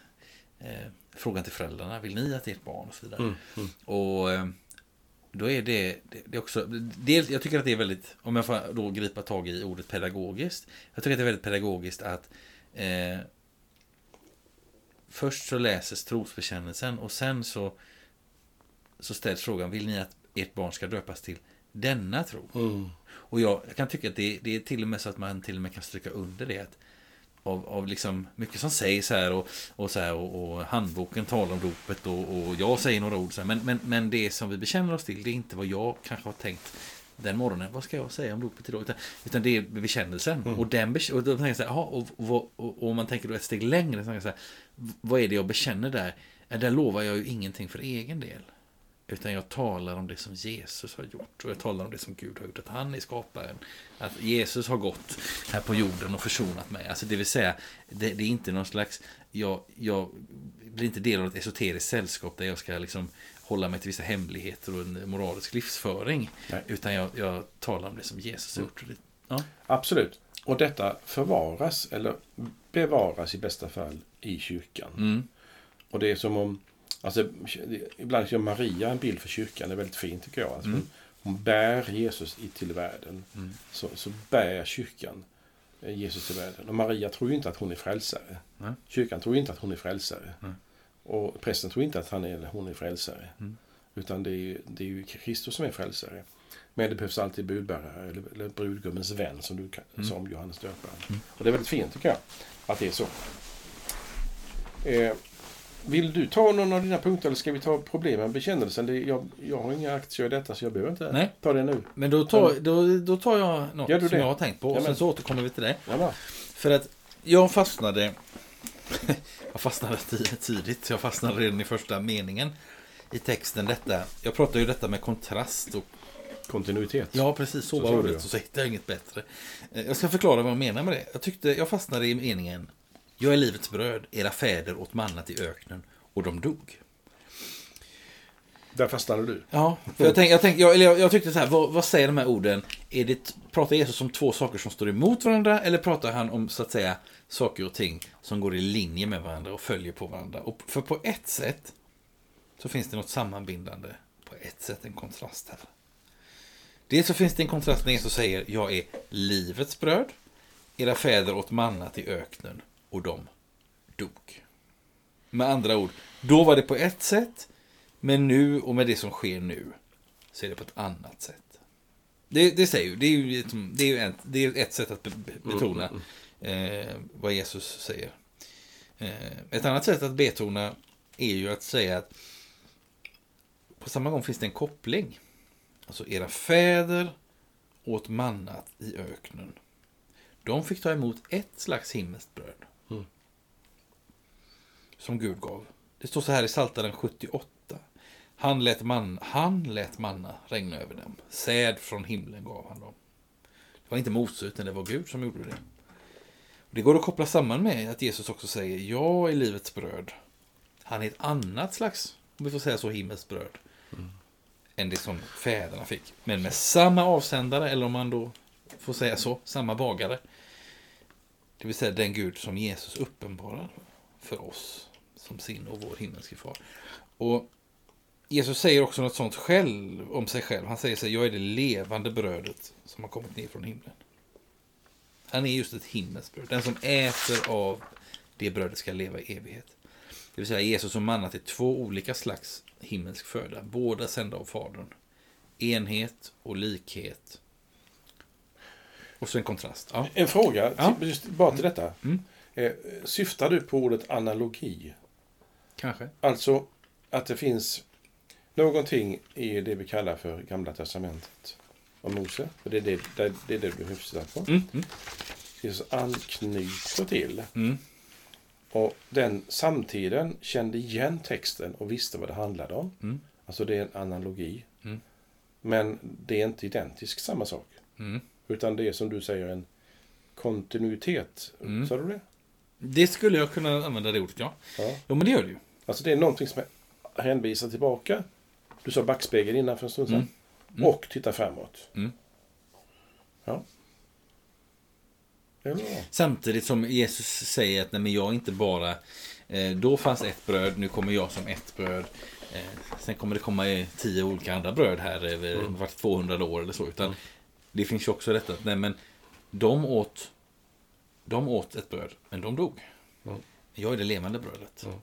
eh, frågan till föräldrarna. Vill ni att ert barn och så vidare. Mm. Mm. Och, eh, då är det, det, det också, dels, jag tycker att det är väldigt, om jag får då gripa tag i ordet pedagogiskt, jag tycker att det är väldigt pedagogiskt att eh, först så läses trosbekännelsen och sen så, så ställs frågan, vill ni att ert barn ska döpas till denna tro? Mm. Och jag, jag kan tycka att det, det är till och med så att man till och med kan stryka under det. Att av, av liksom mycket som sägs här och, och, så här, och, och handboken talar om dopet och, och jag säger några ord. Så här, men, men, men det som vi bekänner oss till, det är inte vad jag kanske har tänkt den morgonen. Vad ska jag säga om dopet idag? Utan, utan det är bekännelsen. Och, den, och då tänker jag så här, aha, och, och, och, och man tänker då ett steg längre. Så tänker jag så här, vad är det jag bekänner där? Där lovar jag ju ingenting för egen del. Utan jag talar om det som Jesus har gjort. Och jag talar om det som Gud har gjort. Att han är skaparen. Att Jesus har gått här på jorden och försonat mig. Alltså det vill säga, det, det är inte någon slags... Jag, jag blir inte del av ett esoteriskt sällskap där jag ska liksom hålla mig till vissa hemligheter och en moralisk livsföring. Nej. Utan jag, jag talar om det som Jesus har gjort. Och det- Ja. Absolut. Och detta förvaras, eller bevaras i bästa fall, i kyrkan. Mm. Och det är som om, alltså ibland gör Maria en bild för kyrkan, det är väldigt fint tycker jag. Alltså, Mm. hon, bär Jesus till världen. Mm. Så, så bär kyrkan eh, Jesus till världen. Och Maria tror ju inte att hon är frälsare. Nej. Kyrkan tror ju inte att hon är frälsare. Nej. Och prästen tror inte att han är, hon är frälsare. Mm. Utan det är, ju, det är ju Kristus som är frälsare. Men det behövs alltid budbärare, eller, eller brudgummens vän som du Mm. sa om Johannes döparen. Mm. Och det är väldigt fint tycker jag, att det är så. Eh, vill du ta någon av dina punkter eller ska vi ta problemen bekännelsen? Det, jag, jag har inga aktier i detta så jag behöver inte Nej. ta det nu. Men då tar, då, då tar jag något som det? jag har tänkt på. Och Jamen. sen så återkommer vi till det. Ja, bra. För att jag fastnade Jag fastnade ti- tidigt. Jag fastnade redan i första meningen i texten. Detta, jag pratar ju detta med kontrast. Och, Kontinuitet. ja, precis. Så Så var ordet. Så hittar jag inget bättre. Eh, Jag ska förklara vad jag menar med det. Jag, tyckte, jag fastnade i meningen. Jag är livets bröd. Era fäder åt mannat i öknen och de dog. Där fastnade du. Ja, för jag, tänk, jag, tänk, jag, jag, jag tyckte så här, vad, vad säger de här orden? Är det, pratar Jesus om två saker som står emot varandra eller pratar han om så att säga saker och ting som går i linje med varandra och följer på varandra? Och för på ett sätt så finns det något sammanbindande, på ett sätt en kontrast här. Dels så finns det en kontrast när Jesus säger jag är livets bröd, era fäder åt mannat i öknen och de dog. Med andra ord, då var det på ett sätt, men nu och med det som sker nu så är det på ett annat sätt. Det, det säger ju, det är ju, liksom- det är ju ett, det är ett sätt att be, be- betona eh, vad Jesus säger. Eh, ett annat sätt att betona är ju att säga att på samma gång finns det en koppling. Alltså era fäder åt mannat i öknen. De fick ta emot ett slags himmelskt bröd. Mm. Som Gud gav. Det står så här i Psaltaren 78. Han lät, man, han lät manna regna över dem. Säd från himlen gav han dem. Det var inte Mose, utan det var Gud som gjorde det. Och det går att koppla samman med att Jesus också säger Jag är livets bröd. Han är ett annat slags, om vi får säga så, himmelskt bröd. Än det som fäderna fick. Men med samma avsändare, eller om man då får säga så, samma bagare. Det vill säga den Gud som Jesus uppenbarar för oss som sin och vår himmelske far. Och Jesus säger också något sånt själv om sig själv. Han säger sig, jag är det levande brödet som har kommit ner från himlen. Han är just ett himmelskt bröd. Den som äter av det brödet ska leva i evighet. Det vill säga Jesus och manna till två olika slags himmelsk föda. Båda sända av Fadern. Enhet och likhet. Och så en kontrast. Ja. En fråga, Ja. till, just bara till detta. Mm. Eh, syftar du på ordet analogi? Kanske. Alltså att det finns någonting i det vi kallar för Gamla Testamentet om Mose. För det är det, det, det, är det du syftar på. Mm. Mm. Jesus anknyter till. Mm. Och den samtiden kände igen texten och visste vad det handlade om. Mm. Alltså det är en analogi. Mm. Men det är inte identiskt samma sak. Mm. Utan det är som du säger en kontinuitet. Mm. Sa du det? Det skulle jag kunna använda det ordet, ja. Ja. Jo, men det gör det ju. Alltså det är någonting som hänvisar tillbaka. Du sa backspegel innan för en stund sedan. Mm. Mm. Och titta framåt. Mm. Ja. Samtidigt som Jesus säger att nej, men jag är inte bara... Eh, då fanns ett bröd, nu kommer jag som ett bröd. Eh, sen kommer det komma eh, tio olika andra bröd här över Mm. vart 200 år eller så. Utan Mm. Det finns ju också detta att nej, men de åt, de åt ett bröd, men de dog. Mm. Jag är det levande brödet. Mm.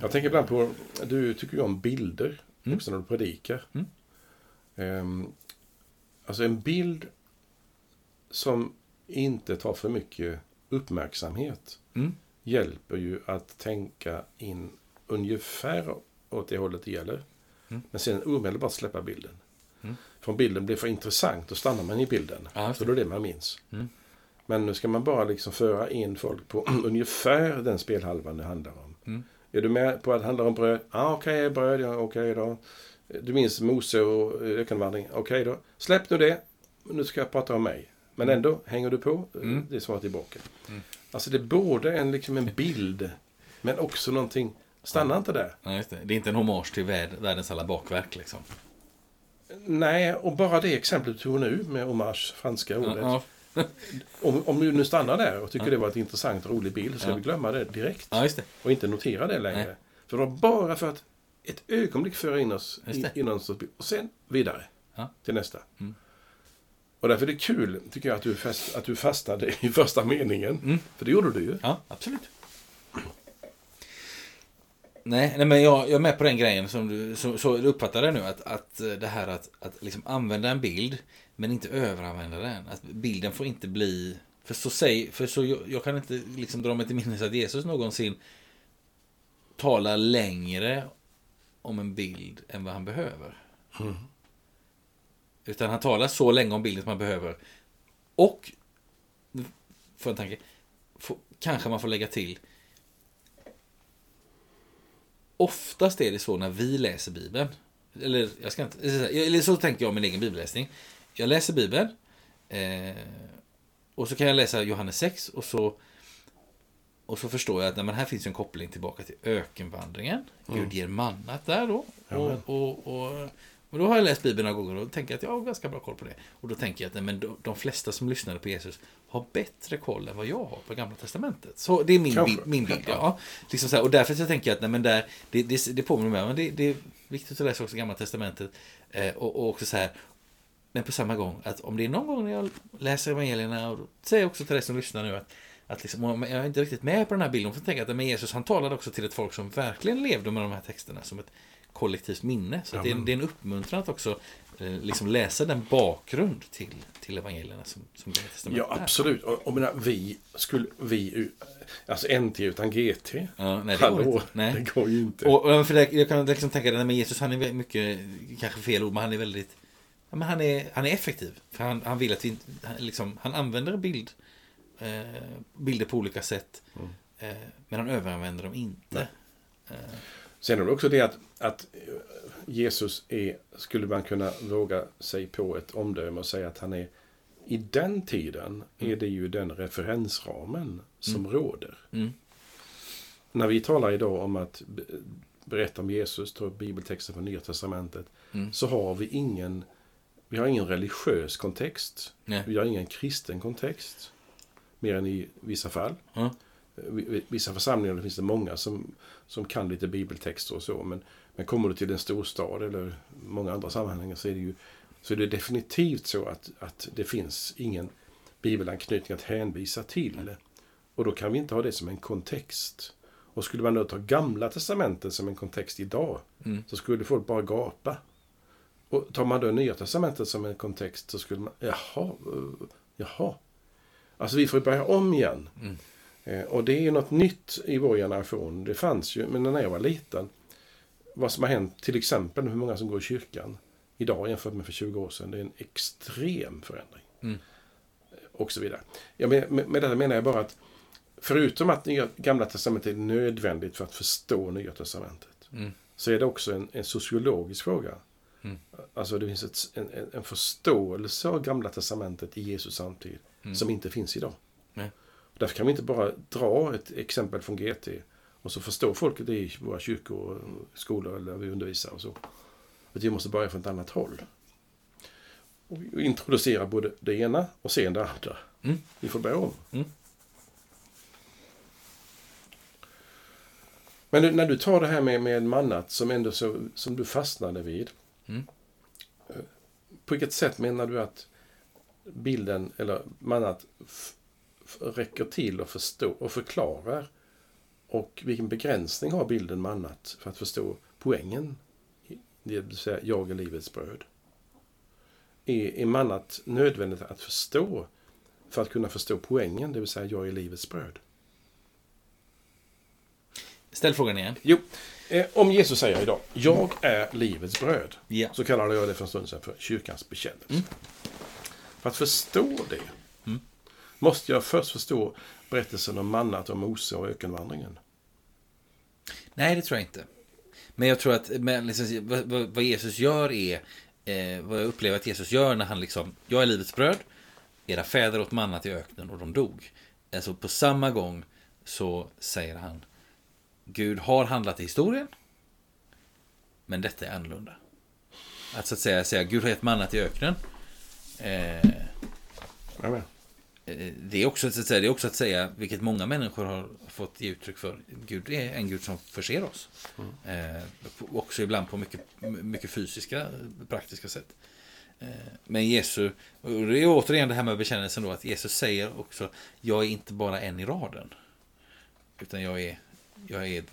Jag tänker ibland på, du tycker ju om bilder Mm. också när du predikar. Mm. Ehm, alltså en bild som inte tar för mycket uppmärksamhet Mm. hjälper ju att tänka in ungefär åt det hållet det gäller. Mm. Men sen omedelbart släppa bilden. Mm. Om bilden blir för intressant, då stannar man i bilden. Ja, just för då är det man minns. Mm. Men nu ska man bara liksom föra in folk på ungefär den spelhalvan det handlar om. Mm. Är du med på att det handlar om bröd? Ja, ah, okej, bröd, ja, okej då. Du minns Mose och ökenvandring? Okej då. Släpp nu det. Nu ska jag prata om mig. Men ändå, hänger du på? Mm. Det är svaret tillbaka. Mm. Alltså det är både en, liksom en bild, men också någonting. Stanna inte där. Ja, just det. det är inte en hommage till värld, världens alla bakverk. Liksom. Nej, och bara det exemplet du tog nu med hommage, franska ordet. Ja, ja. Om, om du nu stannar där och tycker Ja. det var ett intressant och rolig bild så ska vi glömma det direkt. det. Och inte notera det längre. Nej. För det var bara för att ett ögonblick föra in oss i, i bild. Och sen vidare till nästa. Mm. Och därför är det kul, tycker jag, att du, fast, att du fastnade i första meningen. Mm. För det gjorde du ju. Ja, absolut. Nej, nej men jag, jag är med på den grejen som du så, så uppfattar det nu. Att, att eh, det här att, att liksom använda en bild men inte överanvända den. Att bilden får inte bli... För så, säg, för så jag, jag kan inte liksom dra mig till minnes att Jesus någonsin talar längre om en bild än vad han behöver. Mm. Utan han talar så länge om bilden som man behöver. Och, får en tanke, får, kanske man får lägga till. Oftast är det så när vi läser Bibeln. Eller, jag ska inte, eller så tänker jag om min egen bibelläsning. Jag läser Bibeln. Eh, och så kan jag läsa Johannes 6 och så och så förstår jag att nej, här finns en koppling tillbaka till ökenvandringen. Gud ger mannat där då. Och, och, och, och då har jag läst Bibeln några gånger och tänker att jag har ganska bra koll på det. Och då tänker jag att nej, men de, flesta som lyssnade på Jesus har bättre koll än vad jag har på Gamla Testamentet. Så det är min, bild, min bild. Ja. Liksom så här, och därför så tänker jag att nej, men där, det, det, det påminner mig om men det, det är viktigt att läsa också Gamla Testamentet. Eh, och, och också så här, men på samma gång, att om det är någon gång när jag läser evangelierna, och då säger jag också till dig som lyssnar nu att, att liksom, om jag är inte riktigt med på den här bilden, för jag tänker att men Jesus han talade också till ett folk som verkligen levde med de här texterna som ett kollektivt minne. Så att det, är, det är en uppmuntran att också eh, liksom läsa den bakgrund till, till evangelierna som, som Gamla Testamentet Ja, absolut. Och, och menar, vi skulle... Vi, alltså NT utan GT. Ja, nej, det går Hallå, inte. Nej. det går ju inte. Och, och för det, jag kan liksom tänka att Jesus han är mycket, kanske fel ord, men han är väldigt ja, men han, är, han är effektiv. För han, han vill att vi han, liksom, han använder bild, eh, bilder på olika sätt. Mm. Eh, men han överanvänder dem inte. Eh, Sen är det också det att, att Jesus är, skulle man kunna våga sig på ett omdöme och säga att han är i den tiden är det ju den referensramen som råder. mm, När vi talar idag om att be- berätta om Jesus, ta upp bibeltexten från Nya Testamentet, Mm. så har vi ingen, vi har ingen religiös kontext. nej. Vi har ingen kristen kontext. Mer än i vissa fall. Ja. I vissa församlingar finns det många som, som kan lite bibeltexter och så. Men, men kommer du till en storstad eller många andra sammanhang så är det ju så är det definitivt så att, att det finns ingen bibelanknytning att hänvisa till. Och då kan vi inte ha det som en kontext. Och skulle man då ta gamla testamentet som en kontext idag Mm. så skulle folk bara gapa. Och tar man då nya testamentet som en kontext så skulle man, jaha, eh, jaha. Alltså vi får börja om igen. Mm. Eh, och det är något nytt i vår generation. Det fanns ju, men när jag var liten, vad som har hänt, till exempel hur många som går i kyrkan idag jämfört med för 20 år sedan, det är en extrem förändring. Mm. Och så vidare. Ja, med, med, detta menar jag bara att förutom att nya, Gamla Testamentet är nödvändigt för att förstå Nya Testamentet, Mm. så är det också en, en sociologisk fråga. Mm. Alltså det finns ett, en, en- en förståelse av Gamla Testamentet i Jesus samtid Mm. som inte finns idag. Nej. Därför kan vi inte bara dra ett exempel från GT och så förstår folket det i våra kyrkor och skolor eller vi undervisar och så. Utan vi måste börja från ett annat håll. Och introducera både det ena och sen det andra. Mm. Vi får börja om. Mm. Men när du tar det här med, med mannat som ändå så, som du fastnade vid. Mm. Eh, På vilket sätt menar du att bilden, eller mannat, räcker till att förstå och förklarar? Och vilken begränsning har bilden mannat för att förstå poängen? Det vill säga, jag är livets bröd. Är, är mannat nödvändigt att förstå för att kunna förstå poängen, det vill säga, jag är livets bröd? Ställ frågan igen. Jo, eh, om Jesus säger idag, jag är livets bröd. Ja. Så kallade jag det för en stund sedan för kyrkans bekännelse. För att förstå det Mm. Måste jag först förstå berättelsen om mannat och Mose och ökenvandringen. Nej, det tror jag inte. Men jag tror att men liksom, vad, vad, Jesus gör är, eh, vad jag upplever att Jesus gör när han liksom, jag är livets bröd, era fäder åt mannat i öknen och de dog. Alltså på samma gång så säger han, Gud har handlat i historien, men detta är annorlunda. Att så att säga, säga Gud har gett mannat i öknen. Eh, Amen. Eh, Det är, också, så att säga, det är också att säga, vilket många människor har fått ge uttryck för, Gud är en Gud som förser oss. Eh, på- också ibland på mycket, mycket fysiska, praktiska sätt. Eh, men Jesus, och det är återigen det här med bekännelsen då, att Jesus säger också, jag är inte bara en i raden. Utan jag är, jag är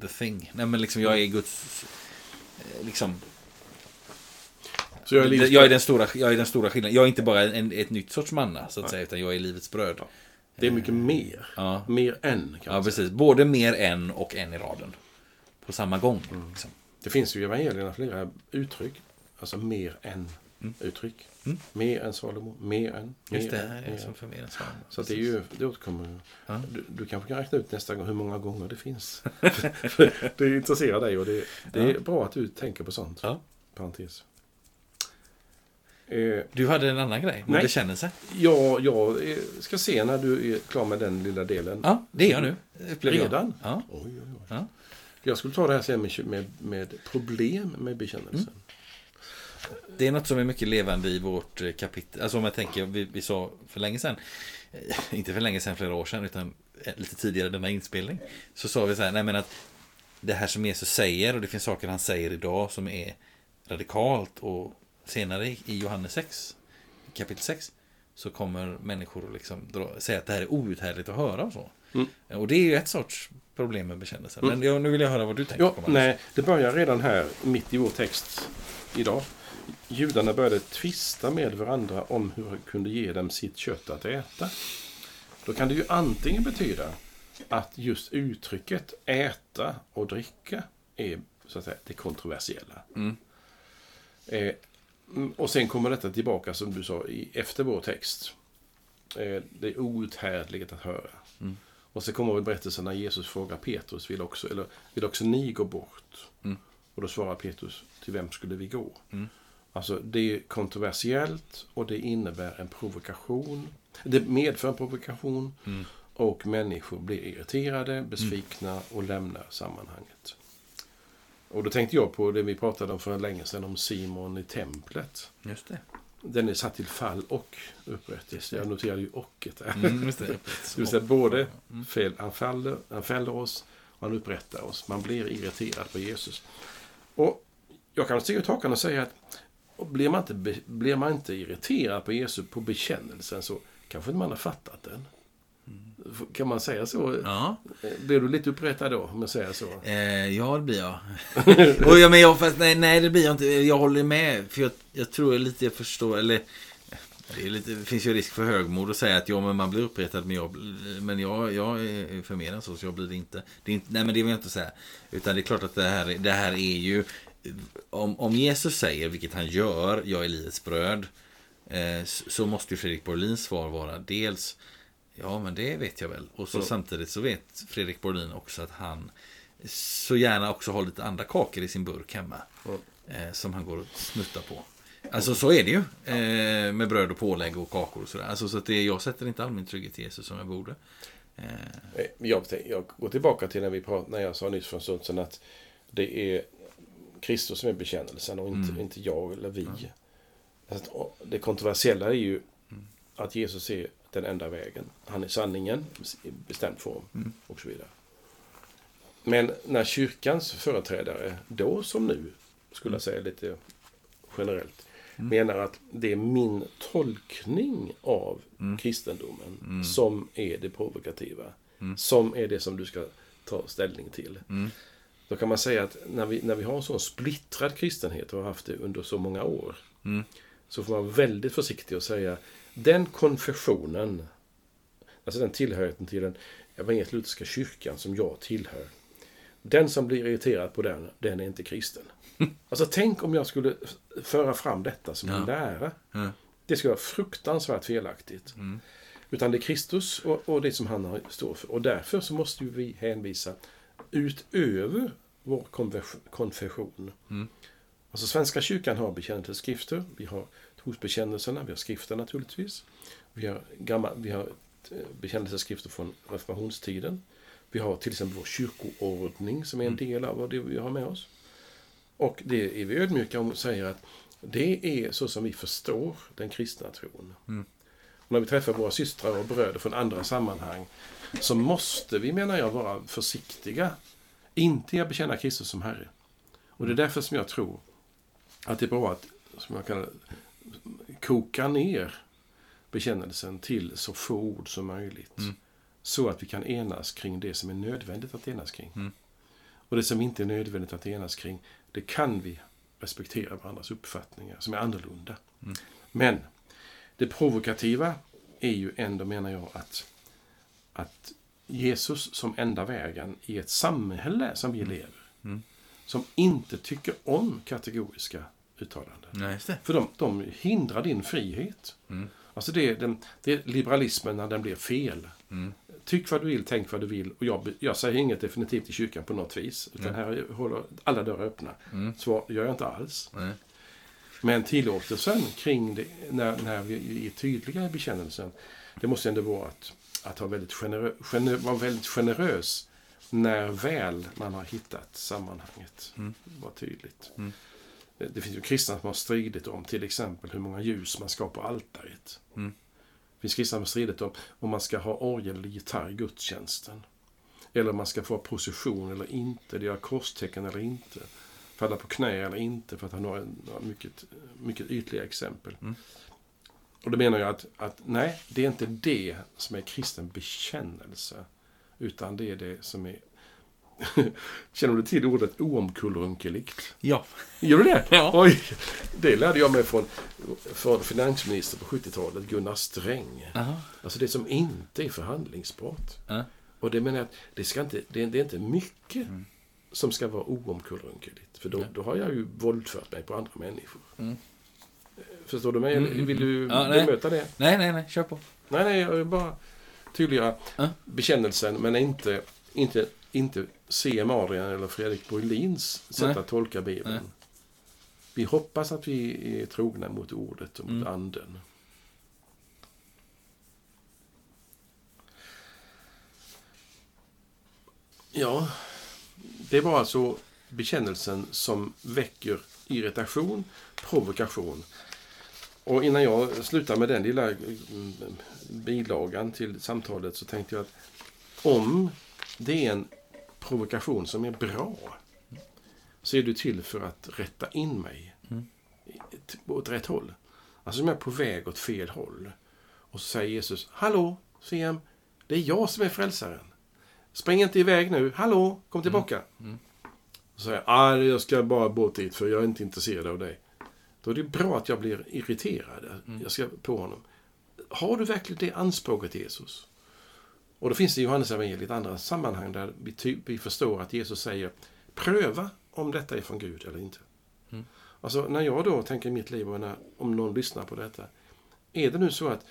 the thing. Nej men liksom, jag är Guds, eh, liksom, Så jag är livets jag är den stora, jag är den stora skillnaden. Jag är inte bara en, ett nytt sorts manna, så att Nej. säga, utan jag är livets bröd. Ja. Det är mycket mer. Ja. Mer än, Ja, man säga. precis. Både mer en och en i raden. På samma gång. Liksom. Det finns ju i evangelierna flera uttryck. Alltså mer än uttryck. Mm. Mer än Salomo, mer än. Mer Just det, än, här är som än. för mer än Salomo. Så det, är ju, det återkommer. Ja. Du, du kanske kan räkna ut nästa gång hur många gånger det finns. Det intresserar dig och det, det är Ja. bra att du tänker på sånt. Ja. Parentes. Eh, Du hade en annan grej, med bekännelse. ja, jag eh, ska se när du är klar med den lilla delen. Ja, det är jag nu. jag. Redan? Ja. Oj, oj, oj. Ja. Jag skulle ta det här sen med, med, med problem med bekännelsen. Mm. Det är något som är mycket levande i vårt eh, kapitel. Alltså om jag tänker, vi, vi sa för länge sedan, eh, inte för länge sedan, flera år sedan, utan eh, lite tidigare denna inspelning. Så sa vi så här, nej men att det här som Jesus säger, och det finns saker han säger idag som är radikalt och senare i Johannes 6, kapitel 6, så kommer människor liksom dra, säga att det här är outhärdligt att höra och så. Mm. Och det är ju ett sorts problem med bekännelsen. Mm. Men jag, nu vill jag höra vad du tänker Ja, på. Nej, det börjar redan här mitt i vår text idag. Judarna började tvista med varandra om hur han kunde ge dem sitt kött att äta. Då kan det ju antingen betyda att just uttrycket äta och dricka är så att säga det kontroversiella. Mm. Eh, och sen kommer detta tillbaka som du sa i, efter vår text. Eh, det är outhärdligt att höra. Mm. Och så kommer väl berättelsen när Jesus frågar Petrus, vill också, eller, vill också ni gå bort? Mm. Och då svarar Petrus, till vem skulle vi gå? Mm. Alltså det är kontroversiellt och det innebär en provokation. Det medför en provokation Mm. och människor blir irriterade, besvikna och lämnar sammanhanget. Och då tänkte jag på det vi pratade om för länge sedan om Simon i templet. Just det. Den är satt till fall och upprättelse. Jag noterade ju ochet där. Mm, just det. Det vill säga både fel, han, faller, han fäller oss och han upprättar oss. Man blir irriterad på Jesus. Och jag kan sticka ut hakan och säga att och blir, man inte, blir man inte irriterad på Jesus på bekännelsen så kanske inte man har fattat den. Kan man säga så? Ja, Eh, Blir du lite upprättad då, om jag säger så? eh, ja det blir jag. och jag, men jag fast, nej, nej, det blir jag inte. Jag håller med. För jag, jag tror lite jag förstår, eller det, är lite, det finns ju risk för högmod att säga att ja, men man blir upprättad, men jag, men jag, jag är för mer än så, så jag blir det inte. Det är inte nej, men det vill jag inte säga. Utan det är klart att det här, det här är ju, om, om Jesus säger, vilket han gör, jag är livets bröd, eh, så så måste ju Fredrik Borlins svar vara dels Ja, men det vet jag väl. Och så Mm. samtidigt så vet Fredrik Borlin också att han så gärna också har lite andra kakor i sin burk hemma. Mm. Eh, som han går och snuttar på. Alltså så är det ju. Eh, med bröd och pålägg och kakor och sådär. Alltså, så att det, jag sätter inte all min trygghet i Jesus som jag borde. Eh, Eh, Jag, jag går tillbaka till när, vi prat, när jag sa nyss för en stund sedan att det är Kristus som är bekännelsen och inte, Mm. inte jag eller vi. Alltså, och det kontroversiella är ju Mm. att Jesus är den enda vägen. Han är sanningen i bestämd form Mm. och så vidare. Men när kyrkans företrädare, då som nu, skulle jag säga lite generellt, menar att det är min tolkning av kristendomen som är det provokativa. Som är det som du ska ta ställning till. Då kan man säga att när vi, när vi har en sån splittrad kristenhet och har haft det under så många år. Så får man vara väldigt försiktig och säga den konfessionen, alltså den tillhörigheten till den evangelisk-lutherska kyrkan som jag tillhör. Den som blir irriterad på den, den är inte kristen. Alltså tänk om jag skulle föra fram detta som en Ja. lära. Ja. Det skulle vara fruktansvärt felaktigt. Utan det är Kristus och, och det som han står för. Och därför så måste ju vi hänvisa utöver vår konfes- konfession. Alltså Svenska kyrkan har bekännelseskrifter. Vi har trosbekännelserna, vi har skriften naturligtvis. Vi har, gamla, vi har eh, bekännelseskrifter från reformationstiden. Vi har till exempel vår kyrkoordning som är en del av det vi har med oss. Och det är vi ödmjuka om och säger att det är så som vi förstår den kristna tron. Och när vi träffar våra systrar och bröder från andra sammanhang så måste vi, menar jag, vara försiktiga. Inte att bekänna Kristus som Herre. Och det är därför som jag tror att det är bra att, som jag kallar koka ner bekännelsen till så få ord som möjligt. Så att vi kan enas kring det som är nödvändigt att enas kring. Och det som inte är nödvändigt att enas kring, det kan vi respektera varandras uppfattningar som är annorlunda. Men det provokativa är ju ändå, menar jag, att, att Jesus som enda vägen i ett samhälle som vi lever, som inte tycker om kategoriska uttalanden. Nej. För de, de hindrar din frihet. Alltså det är, den, det är liberalismen när den blir fel. Tyck vad du vill, tänk vad du vill. Och jag, jag säger inget definitivt i kyrkan på något vis. Utan här håller alla dörrar öppna. Så gör jag inte alls. Nej. Men tillåtelsen kring det, när, när vi är tydliga i bekännelsen, det måste ändå vara att, att ha väldigt generö, gener, vara väldigt generös när väl man har hittat sammanhanget. Var tydligt. Det det finns ju kristna som har stridit om till exempel hur många ljus man ska ha på altaret. Det finns kristna som har stridit om om man ska ha orgel eller gitarr i gudstjänsten. Eller om man ska få procession eller inte, det göra korstecken eller inte. Falla på knä eller inte, för att ha några, några mycket, mycket ytliga exempel. Och då menar jag att, att nej, det är inte det som är kristen bekännelse. Utan det är det som är... Känner du till ordet oomkullrunkeligt? Ja. Gör du det? Ja. Oj, det lärde jag mig från, från finansminister på 70-talet, Gunnar Sträng. Aha. Alltså det som inte är förhandlingsbart. Ja. Och det menar jag att det, ska inte, det, är, det är inte mycket som ska vara oomkullrunkeligt. För då, då har jag ju våldfört mig på andra människor. Förstår du mig? Eller Vill du Ja, nej. bemöta det? Nej, nej, nej. Kör på. Nej, nej, jag vill bara tydliggöra Ja. bekännelsen, men inte, inte, inte C.M. Adrian eller Fredrik Borlins sätt Nej. att tolka Bibeln. Nej. Vi hoppas att vi är trogna mot ordet och mot Mm. anden. Ja, det var alltså bekännelsen som väcker irritation, provokation. Och innan jag slutar med den lilla mm, bilagan till samtalet så tänkte jag att om det är en provokation som är bra så är du till för att rätta in mig i- åt rätt håll. Alltså om jag är på väg åt fel håll och så säger Jesus Hallå, CM, det är jag som är frälsaren. Spring inte iväg nu. Hallå, kom tillbaka. Så säger jag, jag ska bara bort dit för jag är inte intresserad av dig. Då är det bra att jag blir irriterad. Jag ska på honom. Har du verkligen det anspråket Jesus? Och då finns det i Johannes evangeliet andra sammanhang där vi, ty- vi förstår att Jesus säger pröva om detta är från Gud eller inte. Alltså när jag då tänker i mitt liv och när, om någon lyssnar på detta. Är det nu så att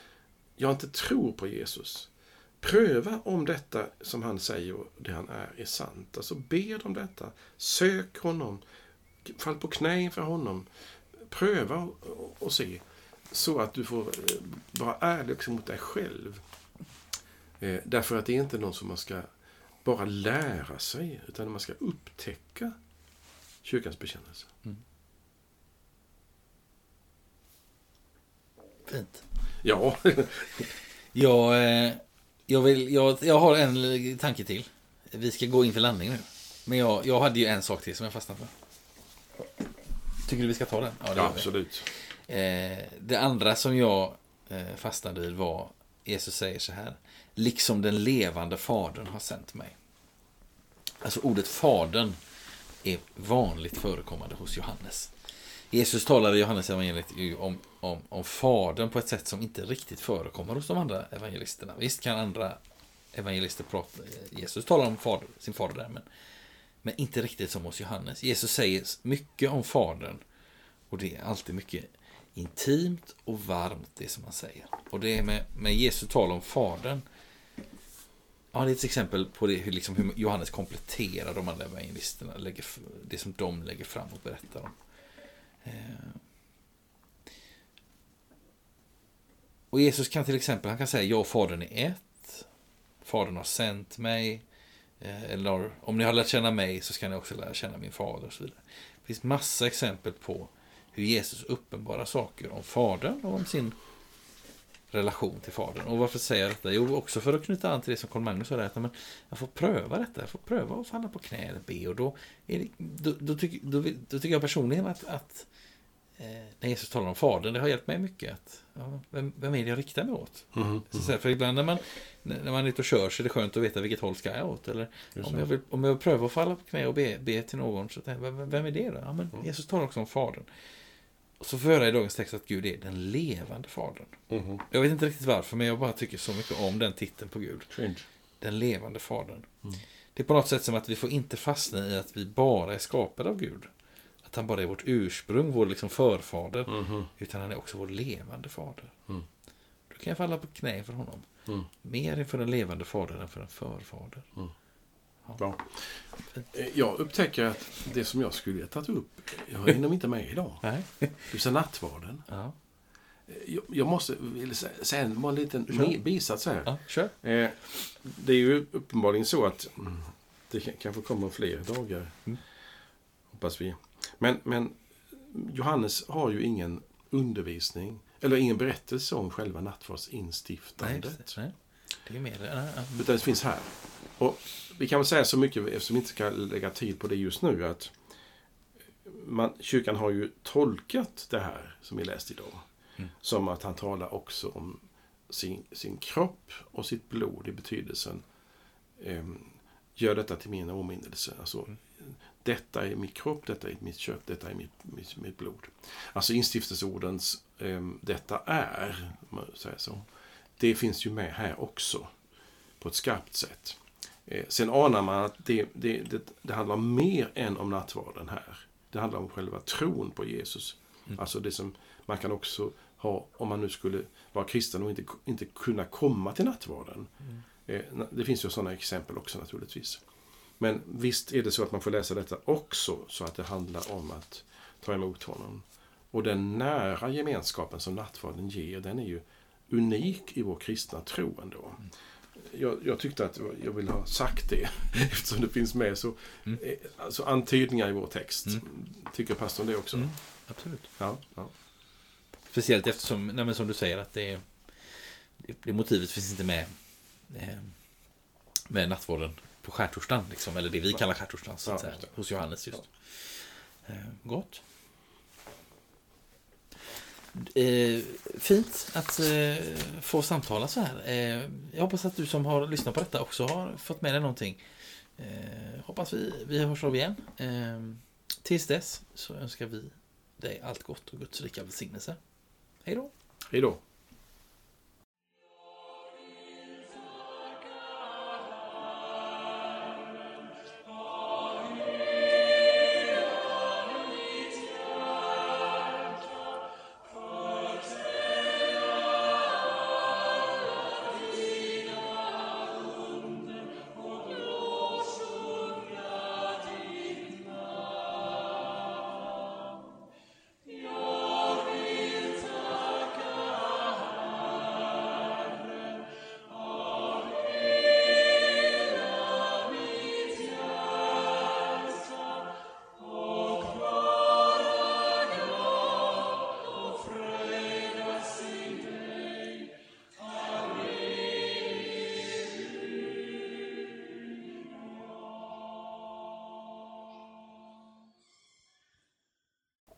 jag inte tror på Jesus? Pröva om detta som han säger och det han är är sant. Alltså bed om detta. Sök honom. Fall på knä inför honom. Pröva och, och, och se. Så att du får eh, vara ärlig också mot dig själv. Eh, därför att det är inte någon som man ska bara lära sig, utan man ska upptäcka kyrkans bekännelse. Fint. Ja, Jag, eh, jag, vill, jag, jag har en tanke till. Vi ska gå in för landning nu. Men jag, jag hade ju en sak till som jag fastnade för. Tycker du vi ska ta den? Ja, vi. absolut. Eh, det andra som jag eh, fastnade vid var Jesus säger så här. Liksom den levande fadern har sänt mig. Alltså ordet fadern är vanligt förekommande hos Johannes. Jesus talar i Johannes evangeliet om, om, om fadern på ett sätt som inte riktigt förekommer hos de andra evangelisterna. Visst kan andra evangelister prata, Jesus talar om fader, sin fader där, men, men inte riktigt som hos Johannes. Jesus säger mycket om fadern och det är alltid mycket intimt och varmt det som han säger. Och det är med, med Jesu tal om fadern. Ja, det är ett exempel på det, hur, liksom, hur Johannes kompletterar de andra evangelisterna. Lägger, det som de lägger fram och berättar om. Eh. Och Jesus kan till exempel, han kan säga jag och Fadern är ett. Fadern har sänt mig. Eh, eller om ni har lärt känna mig så ska ni också lära känna min fader. Och så vidare. Det finns massa exempel på hur Jesus uppenbarar saker om Fadern och om sin relation till Fadern. Och varför säger jag detta? Jo, också för att knyta an till det som Carl Magnus sa. Att, men, jag får pröva detta. Jag får pröva att falla på knä eller be. Och då, är det, då, då, tycker, då, då tycker jag personligen att, att eh, när Jesus talar om Fadern, det har hjälpt mig mycket. Att, ja, vem, vem är det jag riktar mig åt? Mm. Här, för ibland när man, när man är ute och kör så är det skönt att veta vilket håll ska jag åt. Eller om jag, vill, om jag prövar att falla på knä och be, be till någon, så tänker jag, vem, vem är det då? Ja, men Jesus talar också om Fadern. Så får jag höra i dagens text att Gud är den levande Fadern. Mhm. Jag vet inte riktigt varför, men jag bara tycker så mycket om den titeln på Gud. Strange. Den levande Fadern. Det är på något sätt som att vi får inte fastna i att vi bara är skapade av Gud. Att han bara är vårt ursprung, vår liksom förfader. Mhm. Utan han är också vår levande fader. Mm. Då kan jag falla på knä för honom. Mm. Mer inför den levande fadern än för en förfader. Bra. Eh, Jag upptäcker att det som jag skulle ha tagit upp, jag hinner inte med idag. Nej. Säga nattvarden. Ja, Eh, Jag, jag måste säga en, bara en liten Kör. bisats här. ja kör. Eh, det är ju uppenbarligen så att mm, det kanske kommer fler dagar. Mm. Hoppas vi. Men, men Johannes har ju ingen undervisning eller ingen berättelse om själva Nej, nattvardsinstiftandet. just det. Nej. Det är mer... Ja, ja. Utan det finns här. Och vi kan väl säga så mycket, eftersom vi inte ska lägga tid på det just nu, att man, kyrkan har ju tolkat det här som vi läst idag. Mm. Som att han talar också om sin, sin kropp och sitt blod i betydelsen ehm, gör detta till min åminnelse. Alltså, detta är mitt kropp, detta är mitt kött, detta är mitt, mitt, mitt blod. Alltså instiftelseordens ehm, detta är, om man säger så. Det finns ju med här också på ett skarpt sätt. Eh, sen anar man att det, det, det, det handlar mer än om nattvarden här. Det handlar om själva tron på Jesus. Mm. Alltså det som man kan också ha, om man nu skulle vara kristen och inte, inte kunna komma till nattvarden. Eh, det finns ju sådana exempel också naturligtvis. Men visst är det så att man får läsa detta också så att det handlar om att ta emot honom. Och den nära gemenskapen som nattvarden ger, den är ju unik i vår kristna tro ändå. Jag, jag tyckte att jag ville ha sagt det eftersom det finns med så Mm. eh, alltså antydningar i vår text. Mm. Tycker pastorn det också? Mm. Absolut. Ja, ja. Speciellt eftersom, nej som du säger, att det, det, motivet finns inte med eh, med nattvarden på skärtorsdagen, liksom, eller det vi kallar skärtorsdagen, Ja, hos Johannes just. Eh, gott. Eh, fint att eh, få samtala så här. Eh, jag hoppas att du som har lyssnat på detta också har fått med dig någonting. Eh, hoppas vi, vi hörs av igen. Eh, tills dess så önskar vi dig allt gott och Guds rika välsignelse. Hej då! Hej då.